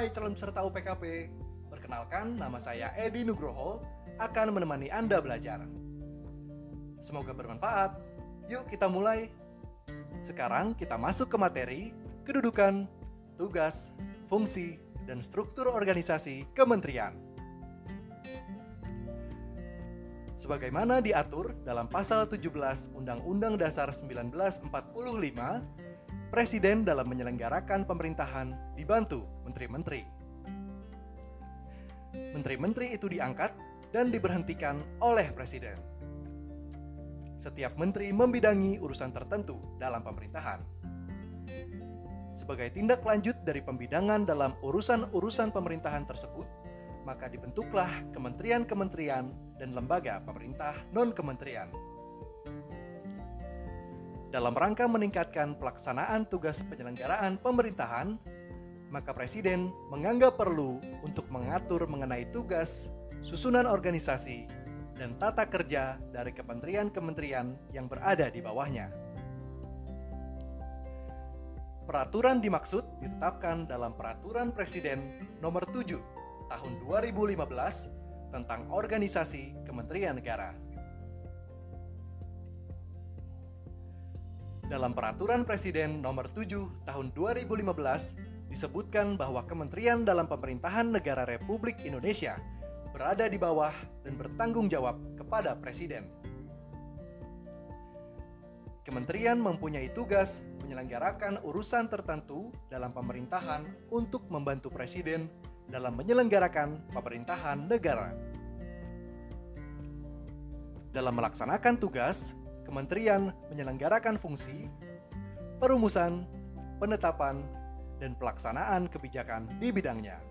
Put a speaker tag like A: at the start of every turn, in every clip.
A: Hai calon peserta UPKP, perkenalkan nama saya Edi Nugroho akan menemani Anda belajar. Semoga bermanfaat. Yuk kita mulai. Sekarang kita masuk ke materi, kedudukan, tugas, fungsi, dan struktur organisasi kementerian. Sebagaimana diatur dalam pasal 17 Undang-Undang Dasar 1945, Presiden dalam menyelenggarakan pemerintahan dibantu menteri-menteri. Menteri-menteri itu diangkat dan diberhentikan oleh Presiden. Setiap menteri membidangi urusan tertentu dalam pemerintahan. Sebagai tindak lanjut dari pembidangan dalam urusan-urusan pemerintahan tersebut, maka dibentuklah kementerian-kementerian dan lembaga pemerintah non-kementerian dalam rangka meningkatkan pelaksanaan tugas penyelenggaraan pemerintahan, maka Presiden menganggap perlu untuk mengatur mengenai tugas, susunan organisasi, dan tata kerja dari kementerian-kementerian yang berada di bawahnya. Peraturan dimaksud ditetapkan dalam Peraturan Presiden Nomor 7 Tahun 2015 tentang Organisasi Kementerian Negara. Dalam Peraturan Presiden Nomor 7 Tahun 2015 disebutkan bahwa kementerian dalam pemerintahan negara Republik Indonesia berada di bawah dan bertanggung jawab kepada Presiden. Kementerian mempunyai tugas menyelenggarakan urusan tertentu dalam pemerintahan untuk membantu Presiden dalam menyelenggarakan pemerintahan negara. Dalam melaksanakan tugas, kementerian menyelenggarakan fungsi perumusan, penetapan, dan pelaksanaan kebijakan di bidangnya.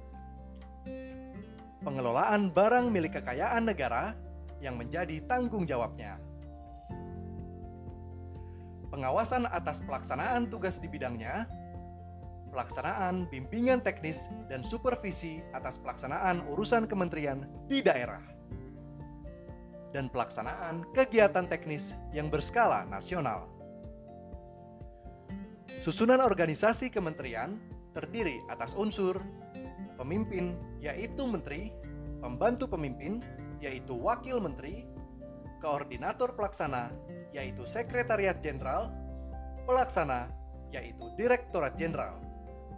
A: Pengelolaan barang milik kekayaan negara yang menjadi tanggung jawabnya. Pengawasan atas pelaksanaan tugas di bidangnya, pelaksanaan bimbingan teknis dan supervisi atas pelaksanaan urusan kementerian di daerah dan pelaksanaan kegiatan teknis yang berskala nasional. Susunan organisasi kementerian terdiri atas unsur pemimpin yaitu menteri, pembantu pemimpin yaitu wakil menteri, koordinator pelaksana yaitu sekretariat jenderal, pelaksana yaitu direktorat jenderal,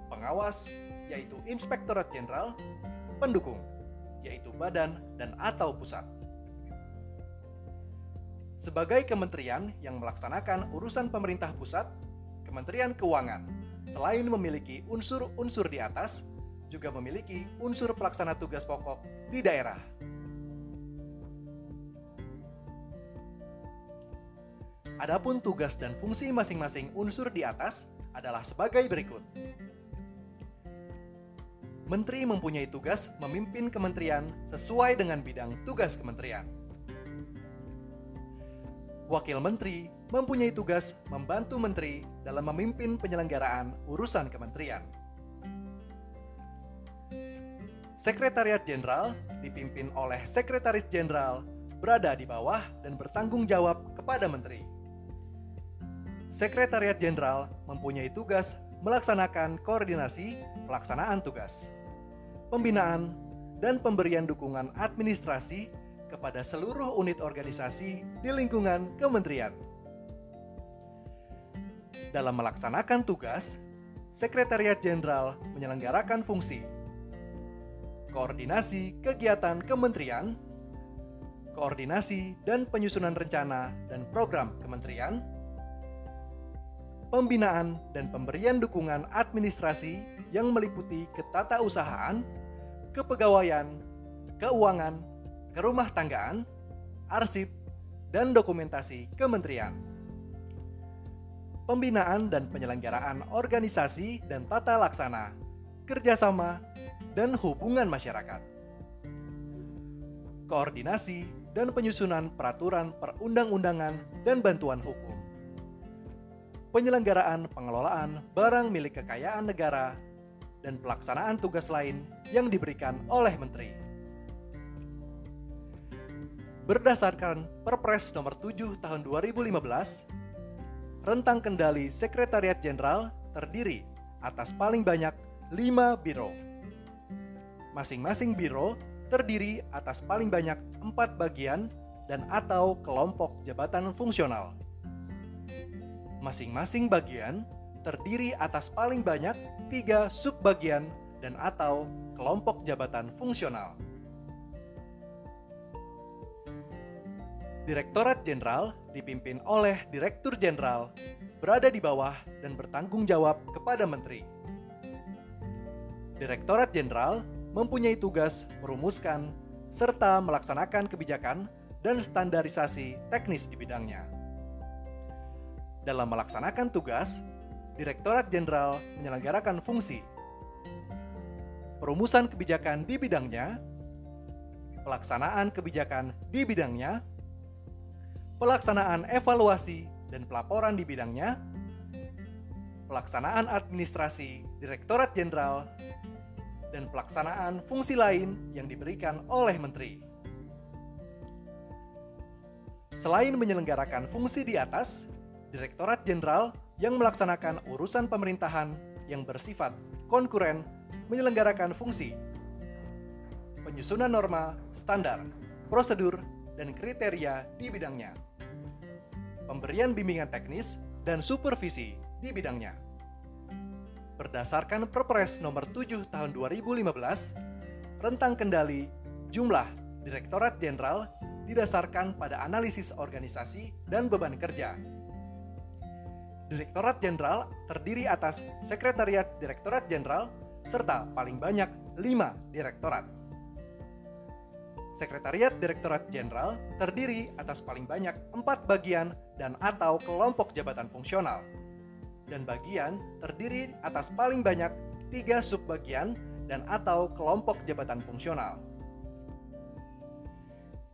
A: pengawas yaitu inspektorat jenderal, pendukung yaitu badan dan atau pusat. Sebagai kementerian yang melaksanakan urusan pemerintah pusat, Kementerian Keuangan selain memiliki unsur-unsur di atas, juga memiliki unsur pelaksana tugas pokok di daerah. Adapun tugas dan fungsi masing-masing unsur di atas adalah sebagai berikut. Menteri mempunyai tugas memimpin kementerian sesuai dengan bidang tugas kementerian Wakil Menteri mempunyai tugas membantu Menteri dalam memimpin penyelenggaraan urusan kementerian. Sekretariat Jenderal dipimpin oleh Sekretaris Jenderal berada di bawah dan bertanggung jawab kepada Menteri. Sekretariat Jenderal mempunyai tugas melaksanakan koordinasi pelaksanaan tugas, pembinaan, dan pemberian dukungan administrasi kepada seluruh unit organisasi di lingkungan kementerian. Dalam melaksanakan tugas, Sekretariat Jenderal menyelenggarakan fungsi koordinasi kegiatan kementerian, koordinasi dan penyusunan rencana dan program kementerian, pembinaan dan pemberian dukungan administrasi yang meliputi ketatausahaan, kepegawaian, keuangan, kerumah tanggaan, arsip, dan dokumentasi kementerian. Pembinaan dan penyelenggaraan organisasi dan tata laksana, kerjasama, dan hubungan masyarakat. Koordinasi dan penyusunan peraturan perundang-undangan dan bantuan hukum. Penyelenggaraan pengelolaan barang milik kekayaan negara dan pelaksanaan tugas lain yang diberikan oleh menteri berdasarkan Perpres nomor 7 tahun 2015, rentang kendali Sekretariat Jenderal terdiri atas paling banyak 5 biro Masing-masing biro terdiri atas paling banyak empat bagian dan atau kelompok jabatan fungsional. Masing-masing bagian terdiri atas paling banyak tiga subbagian dan atau kelompok jabatan fungsional. Direktorat Jenderal dipimpin oleh Direktur Jenderal, berada di bawah dan bertanggung jawab kepada Menteri. Direktorat Jenderal mempunyai tugas merumuskan serta melaksanakan kebijakan dan standarisasi teknis di bidangnya. Dalam melaksanakan tugas, Direktorat Jenderal menyelenggarakan fungsi perumusan kebijakan di bidangnya, pelaksanaan kebijakan di bidangnya, pelaksanaan evaluasi dan pelaporan di bidangnya, pelaksanaan administrasi Direktorat Jenderal, dan pelaksanaan fungsi lain yang diberikan oleh Menteri. Selain menyelenggarakan fungsi di atas, Direktorat Jenderal yang melaksanakan urusan pemerintahan yang bersifat konkuren menyelenggarakan fungsi penyusunan norma, standar, prosedur, dan kriteria di bidangnya pemberian bimbingan teknis, dan supervisi di bidangnya. Berdasarkan Perpres nomor 7 tahun 2015, rentang kendali jumlah Direktorat Jenderal didasarkan pada analisis organisasi dan beban kerja. Direktorat Jenderal terdiri atas Sekretariat Direktorat Jenderal serta paling banyak 5 direktorat. Sekretariat Direktorat Jenderal terdiri atas paling banyak empat bagian dan atau kelompok jabatan fungsional. Dan bagian terdiri atas paling banyak tiga subbagian dan atau kelompok jabatan fungsional.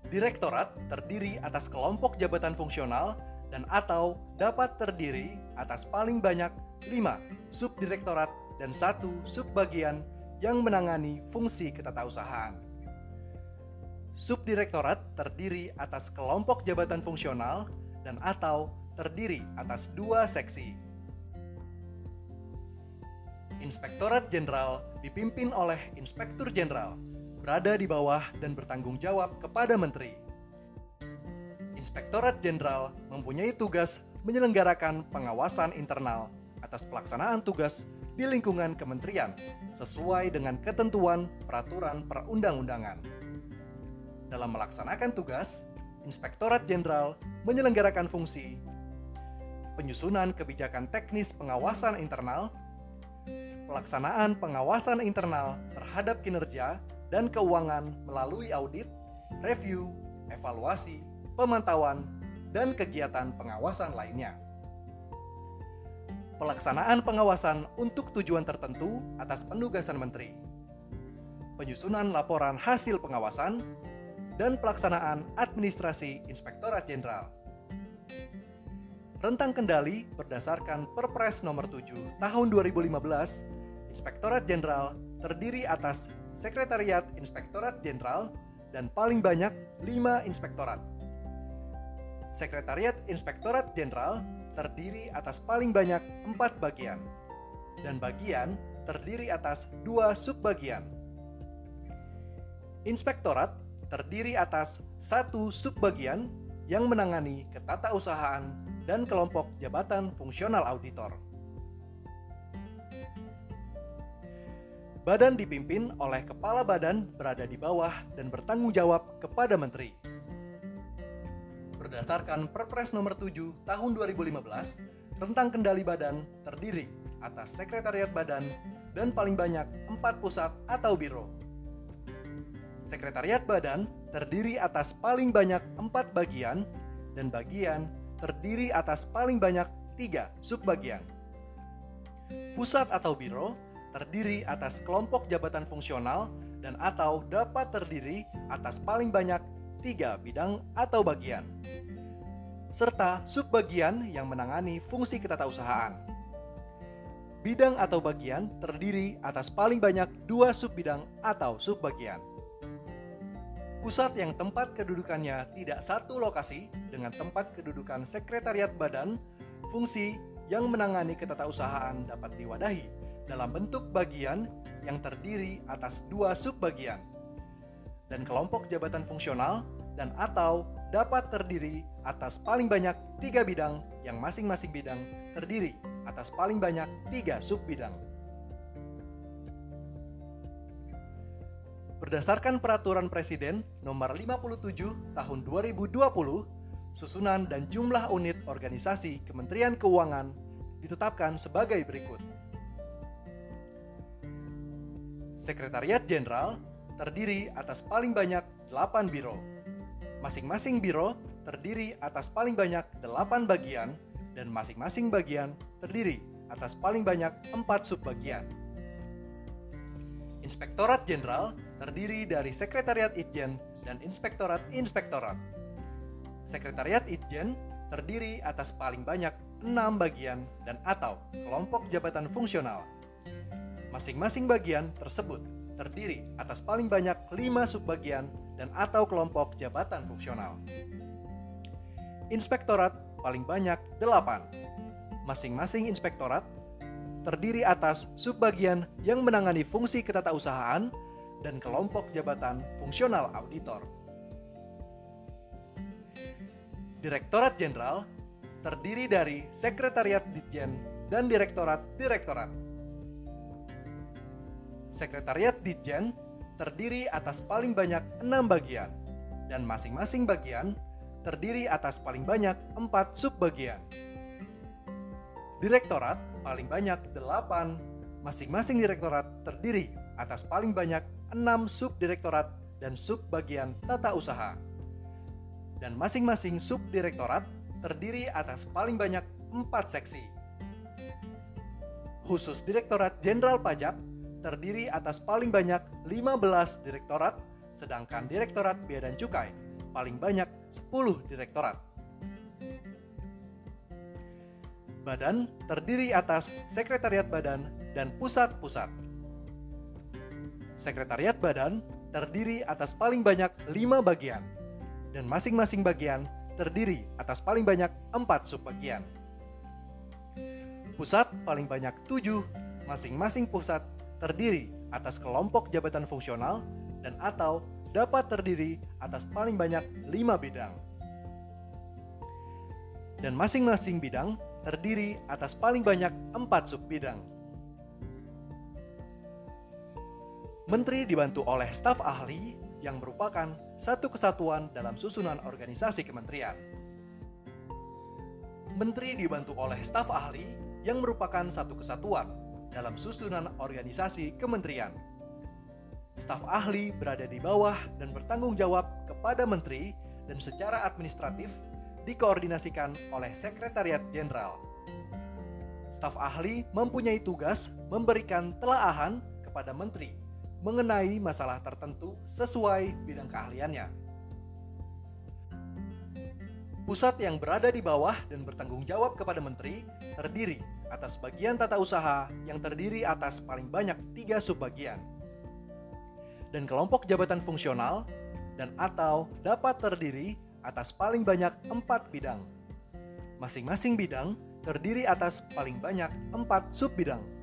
A: Direktorat terdiri atas kelompok jabatan fungsional dan atau dapat terdiri atas paling banyak lima subdirektorat dan satu subbagian yang menangani fungsi ketatausahaan. Subdirektorat terdiri atas kelompok jabatan fungsional dan atau terdiri atas dua seksi. Inspektorat Jenderal dipimpin oleh Inspektur Jenderal, berada di bawah dan bertanggung jawab kepada Menteri. Inspektorat Jenderal mempunyai tugas menyelenggarakan pengawasan internal atas pelaksanaan tugas di lingkungan kementerian sesuai dengan ketentuan peraturan perundang-undangan. Dalam melaksanakan tugas, Inspektorat Jenderal menyelenggarakan fungsi penyusunan kebijakan teknis pengawasan internal, pelaksanaan pengawasan internal terhadap kinerja dan keuangan melalui audit, review, evaluasi, pemantauan, dan kegiatan pengawasan lainnya. Pelaksanaan pengawasan untuk tujuan tertentu atas penugasan menteri. Penyusunan laporan hasil pengawasan dan pelaksanaan administrasi Inspektorat Jenderal. Rentang kendali berdasarkan Perpres nomor 7 tahun 2015, Inspektorat Jenderal terdiri atas Sekretariat Inspektorat Jenderal dan paling banyak 5 inspektorat. Sekretariat Inspektorat Jenderal terdiri atas paling banyak 4 bagian dan bagian terdiri atas dua subbagian. Inspektorat terdiri atas satu subbagian yang menangani ketatausahaan dan kelompok jabatan fungsional auditor. Badan dipimpin oleh kepala badan berada di bawah dan bertanggung jawab kepada menteri. Berdasarkan Perpres nomor 7 tahun 2015, rentang kendali badan terdiri atas sekretariat badan dan paling banyak empat pusat atau biro. Sekretariat badan terdiri atas paling banyak empat bagian dan bagian terdiri atas paling banyak tiga subbagian. Pusat atau biro terdiri atas kelompok jabatan fungsional dan atau dapat terdiri atas paling banyak tiga bidang atau bagian. Serta subbagian yang menangani fungsi ketatausahaan. Bidang atau bagian terdiri atas paling banyak dua subbidang atau subbagian. Pusat yang tempat kedudukannya tidak satu lokasi dengan tempat kedudukan sekretariat badan, fungsi yang menangani ketatausahaan dapat diwadahi dalam bentuk bagian yang terdiri atas dua subbagian. Dan kelompok jabatan fungsional dan atau dapat terdiri atas paling banyak tiga bidang yang masing-masing bidang terdiri atas paling banyak tiga subbidang. Berdasarkan Peraturan Presiden Nomor 57 Tahun 2020, susunan dan jumlah unit organisasi Kementerian Keuangan ditetapkan sebagai berikut. Sekretariat Jenderal terdiri atas paling banyak 8 biro. Masing-masing biro terdiri atas paling banyak 8 bagian dan masing-masing bagian terdiri atas paling banyak 4 subbagian. Inspektorat Jenderal terdiri dari Sekretariat Itjen dan Inspektorat Inspektorat. Sekretariat Itjen terdiri atas paling banyak enam bagian dan atau kelompok jabatan fungsional. Masing-masing bagian tersebut terdiri atas paling banyak lima subbagian dan atau kelompok jabatan fungsional. Inspektorat paling banyak delapan. Masing-masing inspektorat terdiri atas subbagian yang menangani fungsi ketatausahaan dan kelompok jabatan fungsional auditor. Direktorat Jenderal terdiri dari Sekretariat Ditjen dan Direktorat Direktorat. Sekretariat Ditjen terdiri atas paling banyak enam bagian, dan masing-masing bagian terdiri atas paling banyak empat subbagian. Direktorat paling banyak delapan, masing-masing direktorat terdiri atas paling banyak 6 subdirektorat dan subbagian tata usaha. Dan masing-masing subdirektorat terdiri atas paling banyak 4 seksi. Khusus Direktorat Jenderal Pajak terdiri atas paling banyak 15 direktorat, sedangkan Direktorat Bea dan Cukai paling banyak 10 direktorat. Badan terdiri atas Sekretariat Badan dan Pusat-Pusat. Sekretariat badan terdiri atas paling banyak lima bagian, dan masing-masing bagian terdiri atas paling banyak empat subbagian. Pusat paling banyak tujuh, masing-masing pusat terdiri atas kelompok jabatan fungsional dan atau dapat terdiri atas paling banyak lima bidang. Dan masing-masing bidang terdiri atas paling banyak empat subbidang. Menteri dibantu oleh staf ahli yang merupakan satu kesatuan dalam susunan organisasi kementerian. Menteri dibantu oleh staf ahli yang merupakan satu kesatuan dalam susunan organisasi kementerian. Staf ahli berada di bawah dan bertanggung jawab kepada menteri dan secara administratif dikoordinasikan oleh Sekretariat Jenderal. Staf ahli mempunyai tugas memberikan telaahan kepada menteri mengenai masalah tertentu sesuai bidang keahliannya. Pusat yang berada di bawah dan bertanggung jawab kepada menteri terdiri atas bagian tata usaha yang terdiri atas paling banyak tiga subbagian. Dan kelompok jabatan fungsional dan atau dapat terdiri atas paling banyak empat bidang. Masing-masing bidang terdiri atas paling banyak empat subbidang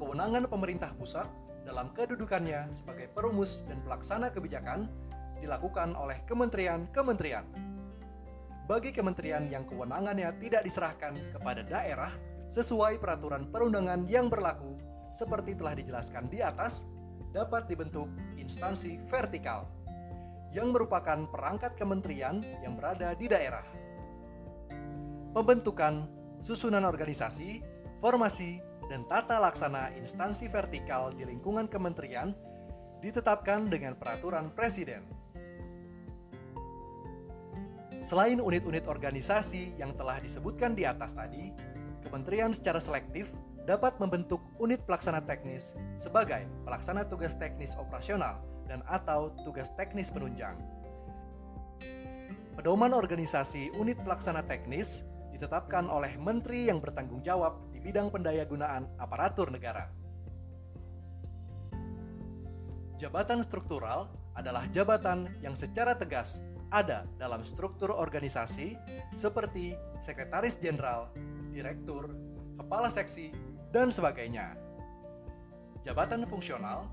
A: kewenangan pemerintah pusat dalam kedudukannya sebagai perumus dan pelaksana kebijakan dilakukan oleh kementerian-kementerian. Bagi kementerian yang kewenangannya tidak diserahkan kepada daerah sesuai peraturan perundangan yang berlaku seperti telah dijelaskan di atas, dapat dibentuk instansi vertikal yang merupakan perangkat kementerian yang berada di daerah. Pembentukan, susunan organisasi, formasi, dan tata laksana instansi vertikal di lingkungan kementerian ditetapkan dengan peraturan presiden. Selain unit-unit organisasi yang telah disebutkan di atas tadi, kementerian secara selektif dapat membentuk unit pelaksana teknis sebagai pelaksana tugas teknis operasional dan atau tugas teknis penunjang. Pedoman organisasi unit pelaksana teknis ditetapkan oleh menteri yang bertanggung jawab bidang pendayagunaan aparatur negara. Jabatan struktural adalah jabatan yang secara tegas ada dalam struktur organisasi seperti sekretaris jenderal, direktur, kepala seksi, dan sebagainya. Jabatan fungsional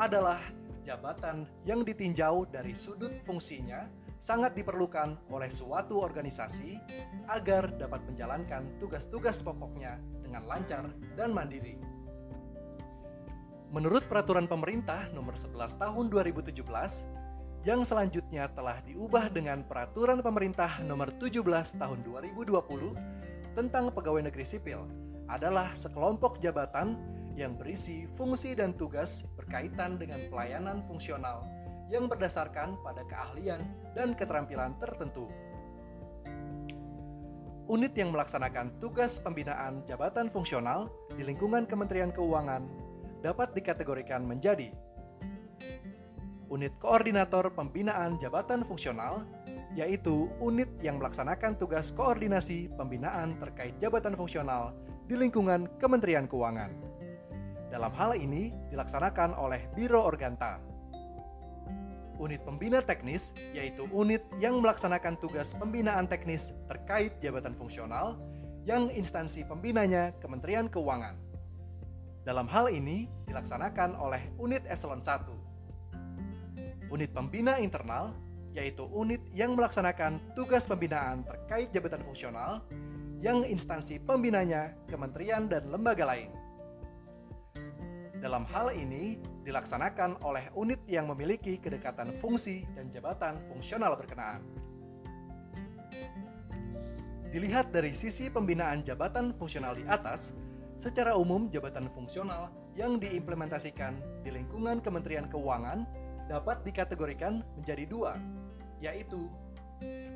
A: adalah jabatan yang ditinjau dari sudut fungsinya sangat diperlukan oleh suatu organisasi agar dapat menjalankan tugas-tugas pokoknya dengan lancar dan mandiri. Menurut peraturan pemerintah nomor 11 tahun 2017 yang selanjutnya telah diubah dengan peraturan pemerintah nomor 17 tahun 2020 tentang pegawai negeri sipil adalah sekelompok jabatan yang berisi fungsi dan tugas berkaitan dengan pelayanan fungsional yang berdasarkan pada keahlian dan keterampilan tertentu. Unit yang melaksanakan tugas pembinaan jabatan fungsional di lingkungan Kementerian Keuangan dapat dikategorikan menjadi unit koordinator pembinaan jabatan fungsional, yaitu unit yang melaksanakan tugas koordinasi pembinaan terkait jabatan fungsional di lingkungan Kementerian Keuangan. Dalam hal ini dilaksanakan oleh Biro Organta. Unit pembina teknis yaitu unit yang melaksanakan tugas pembinaan teknis terkait jabatan fungsional yang instansi pembinanya Kementerian Keuangan. Dalam hal ini dilaksanakan oleh unit eselon 1 unit pembina internal, yaitu unit yang melaksanakan tugas pembinaan terkait jabatan fungsional yang instansi pembinanya kementerian dan lembaga lain. Dalam hal ini dilaksanakan oleh unit yang memiliki kedekatan fungsi dan jabatan fungsional berkenaan. Dilihat dari sisi pembinaan jabatan fungsional di atas, secara umum jabatan fungsional yang diimplementasikan di lingkungan Kementerian Keuangan dapat dikategorikan menjadi dua, yaitu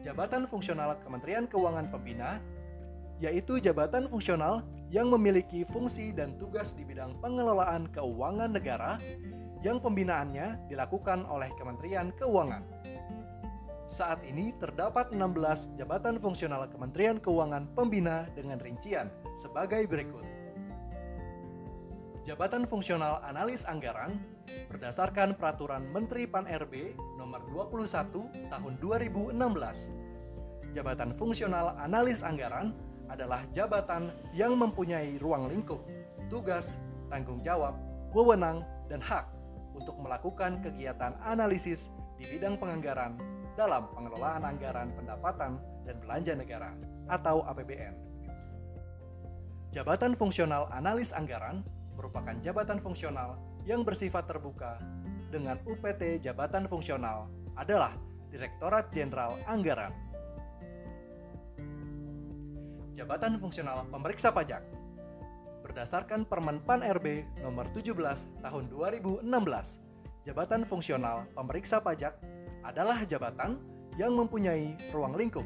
A: jabatan fungsional Kementerian Keuangan Pembina, yaitu jabatan fungsional yang memiliki fungsi dan tugas di bidang pengelolaan keuangan negara yang pembinaannya dilakukan oleh Kementerian Keuangan. Saat ini terdapat 16 jabatan fungsional Kementerian Keuangan Pembina dengan rincian sebagai berikut. Jabatan Fungsional Analis Anggaran berdasarkan Peraturan Menteri Pan-RB Nomor 21 Tahun 2016. Jabatan Fungsional Analis Anggaran adalah jabatan yang mempunyai ruang lingkup, tugas, tanggung jawab, wewenang, dan hak untuk melakukan kegiatan analisis di bidang penganggaran dalam pengelolaan anggaran pendapatan dan belanja negara atau APBN. Jabatan Fungsional Analis Anggaran merupakan jabatan fungsional yang bersifat terbuka dengan UPT jabatan fungsional adalah Direktorat Jenderal Anggaran. Jabatan Fungsional Pemeriksa Pajak Berdasarkan Permen Pan RB nomor 17 tahun 2016, jabatan fungsional pemeriksa pajak adalah jabatan yang mempunyai ruang lingkup,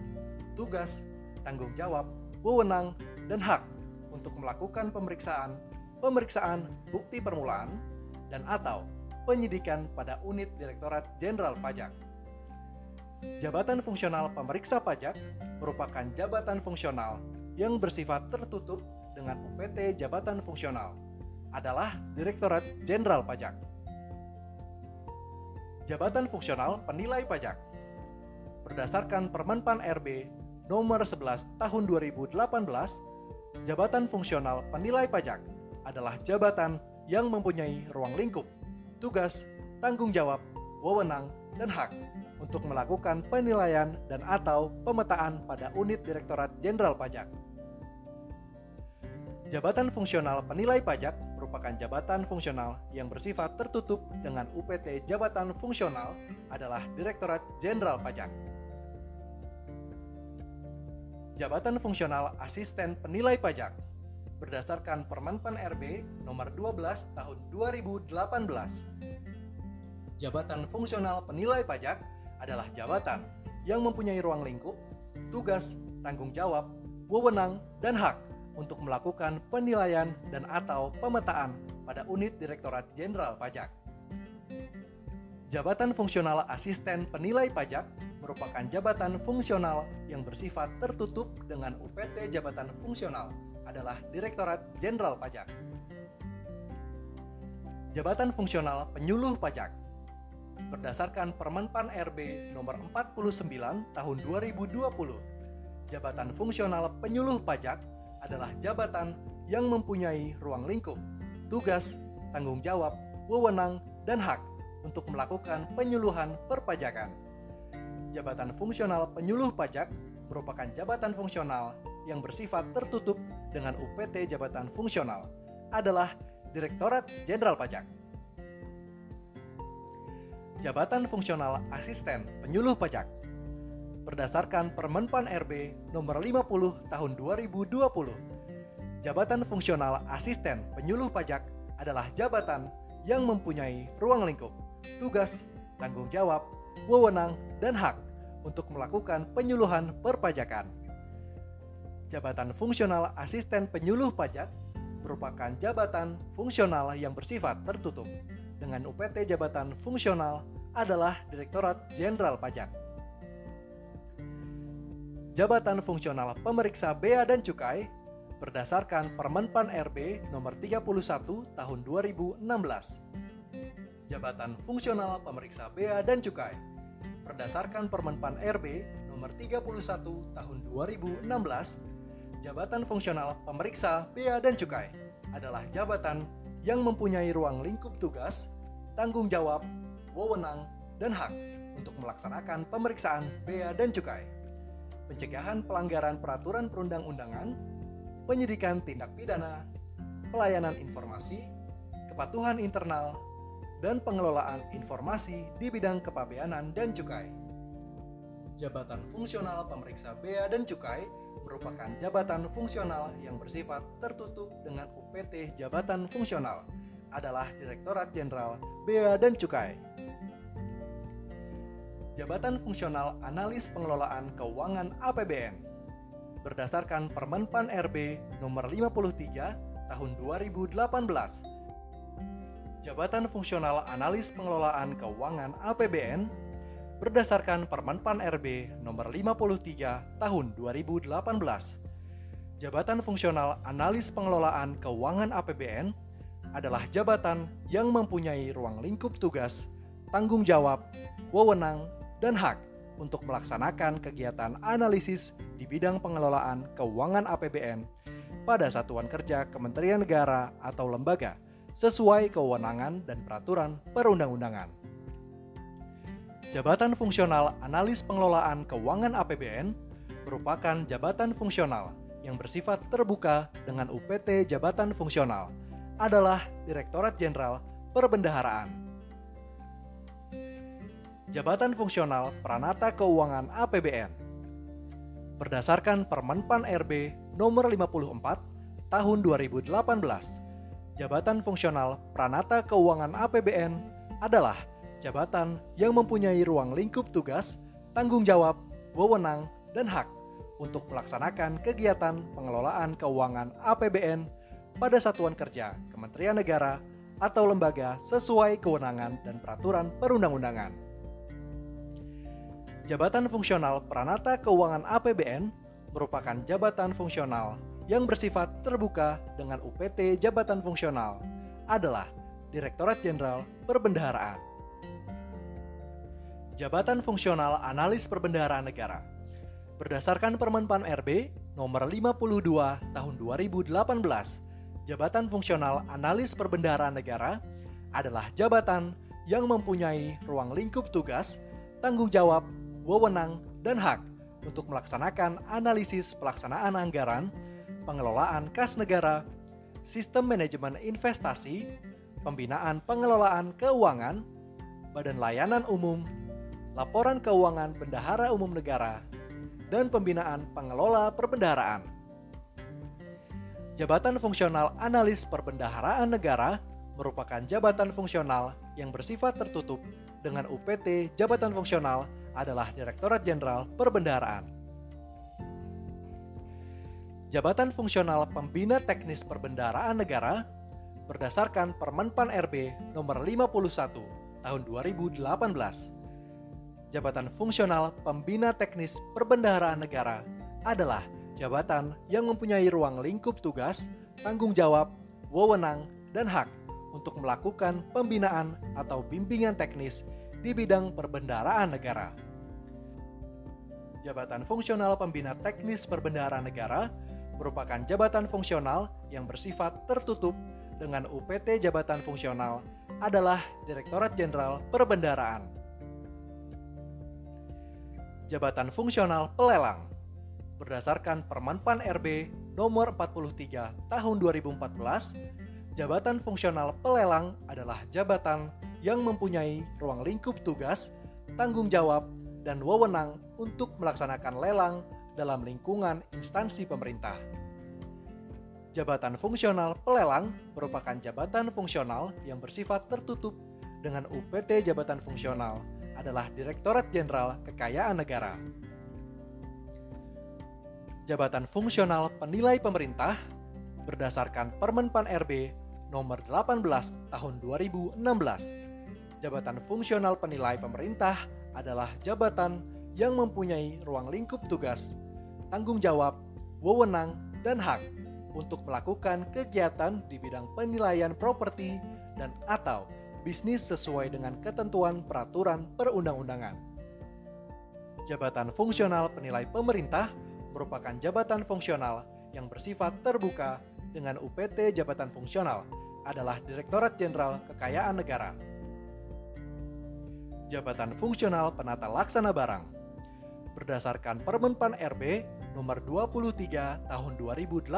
A: tugas, tanggung jawab, wewenang, dan hak untuk melakukan pemeriksaan pemeriksaan bukti permulaan, dan atau penyidikan pada unit Direktorat Jenderal Pajak. Jabatan fungsional pemeriksa pajak merupakan jabatan fungsional yang bersifat tertutup dengan UPT jabatan fungsional adalah Direktorat Jenderal Pajak. Jabatan fungsional penilai pajak berdasarkan Permenpan RB nomor 11 tahun 2018 Jabatan fungsional penilai pajak adalah jabatan yang mempunyai ruang lingkup, tugas, tanggung jawab, wewenang, dan hak untuk melakukan penilaian dan atau pemetaan pada unit Direktorat Jenderal Pajak. Jabatan fungsional penilai pajak merupakan jabatan fungsional yang bersifat tertutup dengan UPT jabatan fungsional adalah Direktorat Jenderal Pajak. Jabatan fungsional asisten penilai pajak berdasarkan Permenpan RB nomor 12 tahun 2018. Jabatan fungsional penilai pajak adalah jabatan yang mempunyai ruang lingkup, tugas, tanggung jawab, wewenang, dan hak untuk melakukan penilaian dan atau pemetaan pada unit Direktorat Jenderal Pajak. Jabatan fungsional asisten penilai pajak merupakan jabatan fungsional yang bersifat tertutup dengan UPT jabatan fungsional adalah Direktorat Jenderal Pajak. Jabatan Fungsional Penyuluh Pajak berdasarkan Permenpan RB nomor 49 tahun 2020. Jabatan fungsional penyuluh pajak adalah jabatan yang mempunyai ruang lingkup, tugas, tanggung jawab, wewenang, dan hak untuk melakukan penyuluhan perpajakan. Jabatan fungsional penyuluh pajak merupakan jabatan fungsional yang bersifat tertutup dengan UPT jabatan fungsional adalah Direktorat Jenderal Pajak. Jabatan fungsional asisten penyuluh pajak berdasarkan Permenpan RB nomor 50 tahun 2020. Jabatan fungsional asisten penyuluh pajak adalah jabatan yang mempunyai ruang lingkup, tugas, tanggung jawab, wewenang, dan hak untuk melakukan penyuluhan perpajakan. Jabatan fungsional asisten penyuluh pajak merupakan jabatan fungsional yang bersifat tertutup dengan UPT jabatan fungsional adalah Direktorat Jenderal Pajak. Jabatan fungsional pemeriksa bea dan cukai berdasarkan Permenpan RB nomor 31 tahun 2016. Jabatan fungsional pemeriksa bea dan cukai berdasarkan Permenpan RB nomor 31 tahun 2016 Jabatan fungsional pemeriksa bea dan cukai adalah jabatan yang mempunyai ruang lingkup tugas, tanggung jawab, wewenang, dan hak untuk melaksanakan pemeriksaan bea dan cukai, pencegahan pelanggaran peraturan perundang-undangan, penyidikan tindak pidana, pelayanan informasi, kepatuhan internal, dan pengelolaan informasi di bidang kepabeanan dan cukai. Jabatan fungsional pemeriksa bea dan cukai merupakan jabatan fungsional yang bersifat tertutup dengan UPT jabatan fungsional adalah Direktorat Jenderal Bea dan Cukai. Jabatan Fungsional Analis Pengelolaan Keuangan APBN berdasarkan Permenpan RB nomor 53 tahun 2018. Jabatan Fungsional Analis Pengelolaan Keuangan APBN berdasarkan Permenpan RB nomor 53 tahun 2018. Jabatan fungsional analis pengelolaan keuangan APBN adalah jabatan yang mempunyai ruang lingkup tugas, tanggung jawab, wewenang, dan hak untuk melaksanakan kegiatan analisis di bidang pengelolaan keuangan APBN pada satuan kerja Kementerian Negara atau lembaga sesuai kewenangan dan peraturan perundang-undangan. Jabatan Fungsional Analis Pengelolaan Keuangan APBN merupakan jabatan fungsional yang bersifat terbuka dengan UPT Jabatan Fungsional adalah Direktorat Jenderal Perbendaharaan. Jabatan Fungsional Pranata Keuangan APBN berdasarkan Permenpan RB nomor 54 tahun 2018. Jabatan Fungsional Pranata Keuangan APBN adalah jabatan yang mempunyai ruang lingkup tugas, tanggung jawab, wewenang, dan hak untuk melaksanakan kegiatan pengelolaan keuangan APBN pada satuan kerja Kementerian Negara atau lembaga sesuai kewenangan dan peraturan perundang-undangan. Jabatan fungsional Pranata Keuangan APBN merupakan jabatan fungsional yang bersifat terbuka dengan UPT jabatan fungsional adalah Direktorat Jenderal Perbendaharaan. Jabatan Fungsional Analis Perbendaharaan Negara. Berdasarkan Permenpan RB nomor 52 tahun 2018 Jabatan Fungsional Analis Perbendaharaan Negara adalah jabatan yang mempunyai ruang lingkup tugas, tanggung jawab, wewenang, dan hak untuk melaksanakan analisis pelaksanaan anggaran, pengelolaan kas negara, sistem manajemen investasi, pembinaan pengelolaan keuangan, badan layanan umum, laporan keuangan bendahara umum negara, dan pembinaan pengelola perbendaharaan. Jabatan Fungsional Analis Perbendaharaan Negara merupakan jabatan fungsional yang bersifat tertutup dengan UPT Jabatan Fungsional adalah Direktorat Jenderal Perbendaharaan. Jabatan Fungsional Pembina Teknis Perbendaharaan Negara berdasarkan Permenpan RB nomor 51 tahun 2018 jabatan fungsional pembina teknis perbendaharaan negara adalah jabatan yang mempunyai ruang lingkup tugas, tanggung jawab, wewenang, dan hak untuk melakukan pembinaan atau bimbingan teknis di bidang perbendaharaan negara. Jabatan fungsional pembina teknis perbendaharaan negara merupakan jabatan fungsional yang bersifat tertutup dengan UPT jabatan fungsional adalah Direktorat Jenderal Perbendaraan. Jabatan fungsional pelelang berdasarkan Permenpan RB nomor 43 tahun 2014, jabatan fungsional pelelang adalah jabatan yang mempunyai ruang lingkup tugas, tanggung jawab, dan wewenang untuk melaksanakan lelang dalam lingkungan instansi pemerintah. Jabatan fungsional pelelang merupakan jabatan fungsional yang bersifat tertutup dengan UPT jabatan fungsional adalah Direktorat Jenderal Kekayaan Negara. Jabatan fungsional penilai pemerintah berdasarkan Permenpan RB nomor 18 tahun 2016. Jabatan fungsional penilai pemerintah adalah jabatan yang mempunyai ruang lingkup tugas, tanggung jawab, wewenang, dan hak untuk melakukan kegiatan di bidang penilaian properti dan atau bisnis sesuai dengan ketentuan peraturan perundang-undangan. Jabatan fungsional penilai pemerintah merupakan jabatan fungsional yang bersifat terbuka dengan UPT jabatan fungsional adalah Direktorat Jenderal Kekayaan Negara. Jabatan fungsional penata laksana barang berdasarkan Permenpan RB nomor 23 tahun 2018.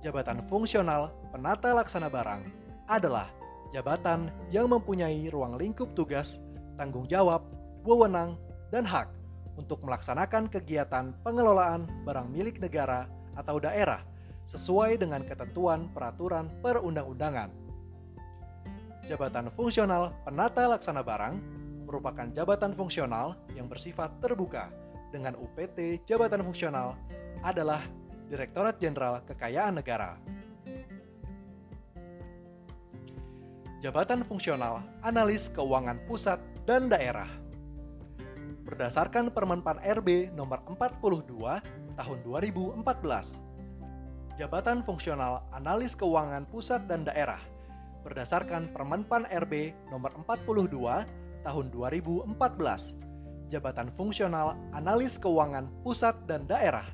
A: Jabatan fungsional penata laksana barang adalah jabatan yang mempunyai ruang lingkup tugas, tanggung jawab, wewenang, dan hak untuk melaksanakan kegiatan pengelolaan barang milik negara atau daerah sesuai dengan ketentuan peraturan perundang-undangan. Jabatan fungsional penata laksana barang merupakan jabatan fungsional yang bersifat terbuka dengan UPT jabatan fungsional adalah Direktorat Jenderal Kekayaan Negara. Jabatan fungsional analis keuangan pusat dan daerah. Berdasarkan Permenpan RB nomor 42 tahun 2014. Jabatan fungsional analis keuangan pusat dan daerah berdasarkan Permenpan RB nomor 42 tahun 2014 jabatan fungsional analis keuangan pusat dan daerah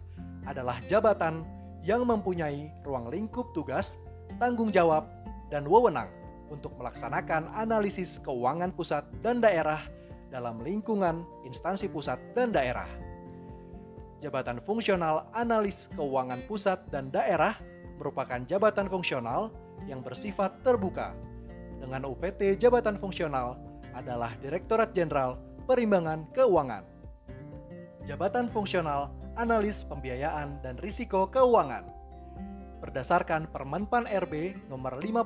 A: adalah jabatan yang mempunyai ruang lingkup tugas, tanggung jawab, dan wewenang untuk melaksanakan analisis keuangan pusat dan daerah dalam lingkungan instansi pusat dan daerah. Jabatan fungsional analis keuangan pusat dan daerah merupakan jabatan fungsional yang bersifat terbuka. Dengan UPT jabatan fungsional adalah Direktorat Jenderal perimbangan keuangan. Jabatan fungsional analis pembiayaan dan risiko keuangan. Berdasarkan Permenpan RB nomor 50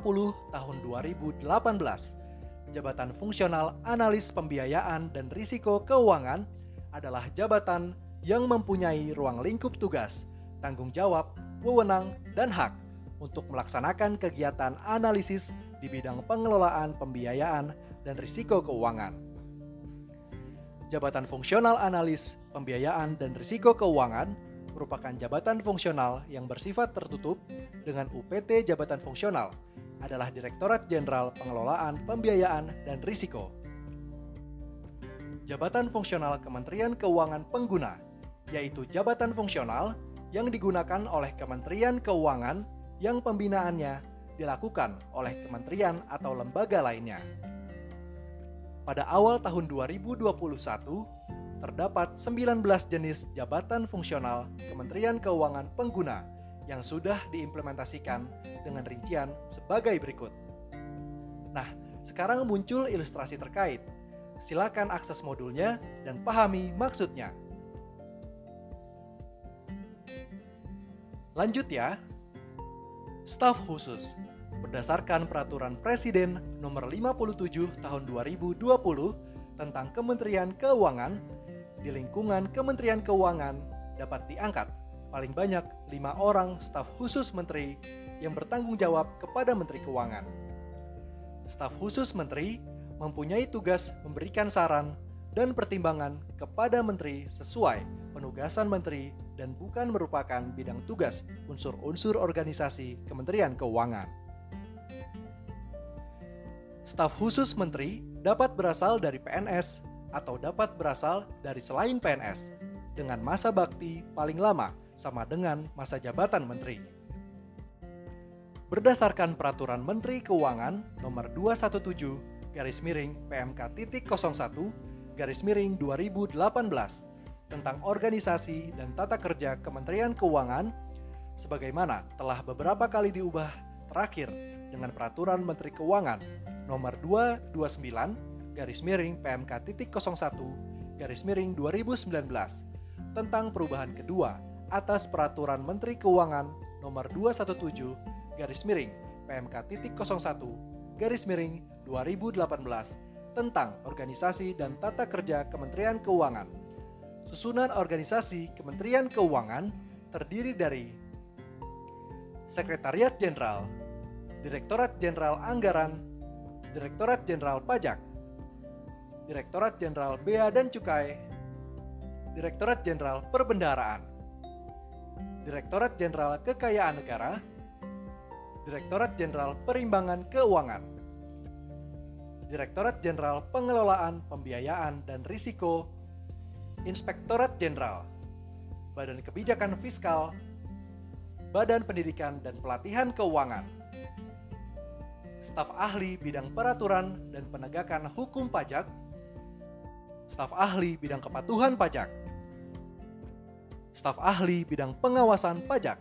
A: tahun 2018, jabatan fungsional analis pembiayaan dan risiko keuangan adalah jabatan yang mempunyai ruang lingkup tugas, tanggung jawab, wewenang, dan hak untuk melaksanakan kegiatan analisis di bidang pengelolaan pembiayaan dan risiko keuangan. Jabatan Fungsional Analis Pembiayaan dan Risiko Keuangan merupakan jabatan fungsional yang bersifat tertutup dengan UPT Jabatan Fungsional adalah Direktorat Jenderal Pengelolaan Pembiayaan dan Risiko. Jabatan fungsional Kementerian Keuangan Pengguna yaitu jabatan fungsional yang digunakan oleh Kementerian Keuangan yang pembinaannya dilakukan oleh kementerian atau lembaga lainnya. Pada awal tahun 2021, terdapat 19 jenis jabatan fungsional Kementerian Keuangan pengguna yang sudah diimplementasikan dengan rincian sebagai berikut. Nah, sekarang muncul ilustrasi terkait. Silakan akses modulnya dan pahami maksudnya. Lanjut ya. Staf khusus berdasarkan peraturan Presiden nomor 57 tahun 2020 tentang Kementerian Keuangan, di lingkungan Kementerian Keuangan dapat diangkat paling banyak lima orang staf khusus menteri yang bertanggung jawab kepada Menteri Keuangan. Staf khusus menteri mempunyai tugas memberikan saran dan pertimbangan kepada menteri sesuai penugasan menteri dan bukan merupakan bidang tugas unsur-unsur organisasi Kementerian Keuangan. Staf khusus menteri dapat berasal dari PNS atau dapat berasal dari selain PNS dengan masa bakti paling lama sama dengan masa jabatan menteri. Berdasarkan Peraturan Menteri Keuangan Nomor 217 garis miring PMK titik 01 garis miring 2018 tentang organisasi dan tata kerja Kementerian Keuangan sebagaimana telah beberapa kali diubah terakhir dengan Peraturan Menteri Keuangan Nomor 229 garis miring PMK titik 01 garis miring 2019 tentang perubahan kedua atas Peraturan Menteri Keuangan Nomor 217 garis miring PMK titik 01 garis miring 2018 tentang organisasi dan tata kerja Kementerian Keuangan. Susunan organisasi Kementerian Keuangan terdiri dari Sekretariat Jenderal, Direktorat Jenderal Anggaran, Direktorat Jenderal Pajak, Direktorat Jenderal Bea dan Cukai, Direktorat Jenderal Perbendaharaan, Direktorat Jenderal Kekayaan Negara, Direktorat Jenderal Perimbangan Keuangan, Direktorat Jenderal Pengelolaan Pembiayaan dan Risiko, Inspektorat Jenderal, Badan Kebijakan Fiskal, Badan Pendidikan dan Pelatihan Keuangan, staf ahli bidang peraturan dan penegakan hukum pajak, staf ahli bidang kepatuhan pajak, staf ahli bidang pengawasan pajak,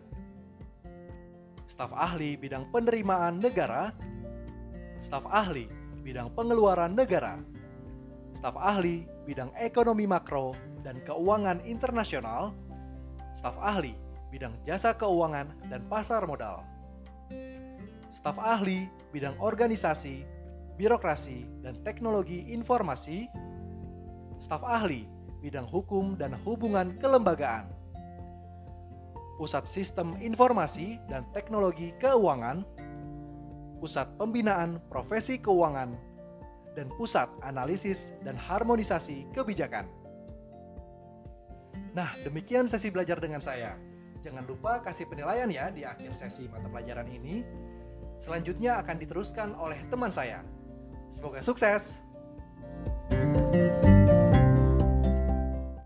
A: staf ahli bidang penerimaan negara, staf ahli bidang pengeluaran negara, staf ahli bidang ekonomi makro dan keuangan internasional, staf ahli bidang jasa keuangan dan pasar modal, staf ahli bidang organisasi, birokrasi, dan teknologi informasi, staf ahli bidang hukum dan hubungan kelembagaan Pusat Sistem Informasi dan Teknologi Keuangan, Pusat Pembinaan Profesi Keuangan, dan Pusat Analisis dan Harmonisasi Kebijakan. Nah, demikian sesi belajar dengan saya. Jangan lupa kasih penilaian ya di akhir sesi mata pelajaran ini. Selanjutnya akan diteruskan oleh teman saya. Semoga sukses!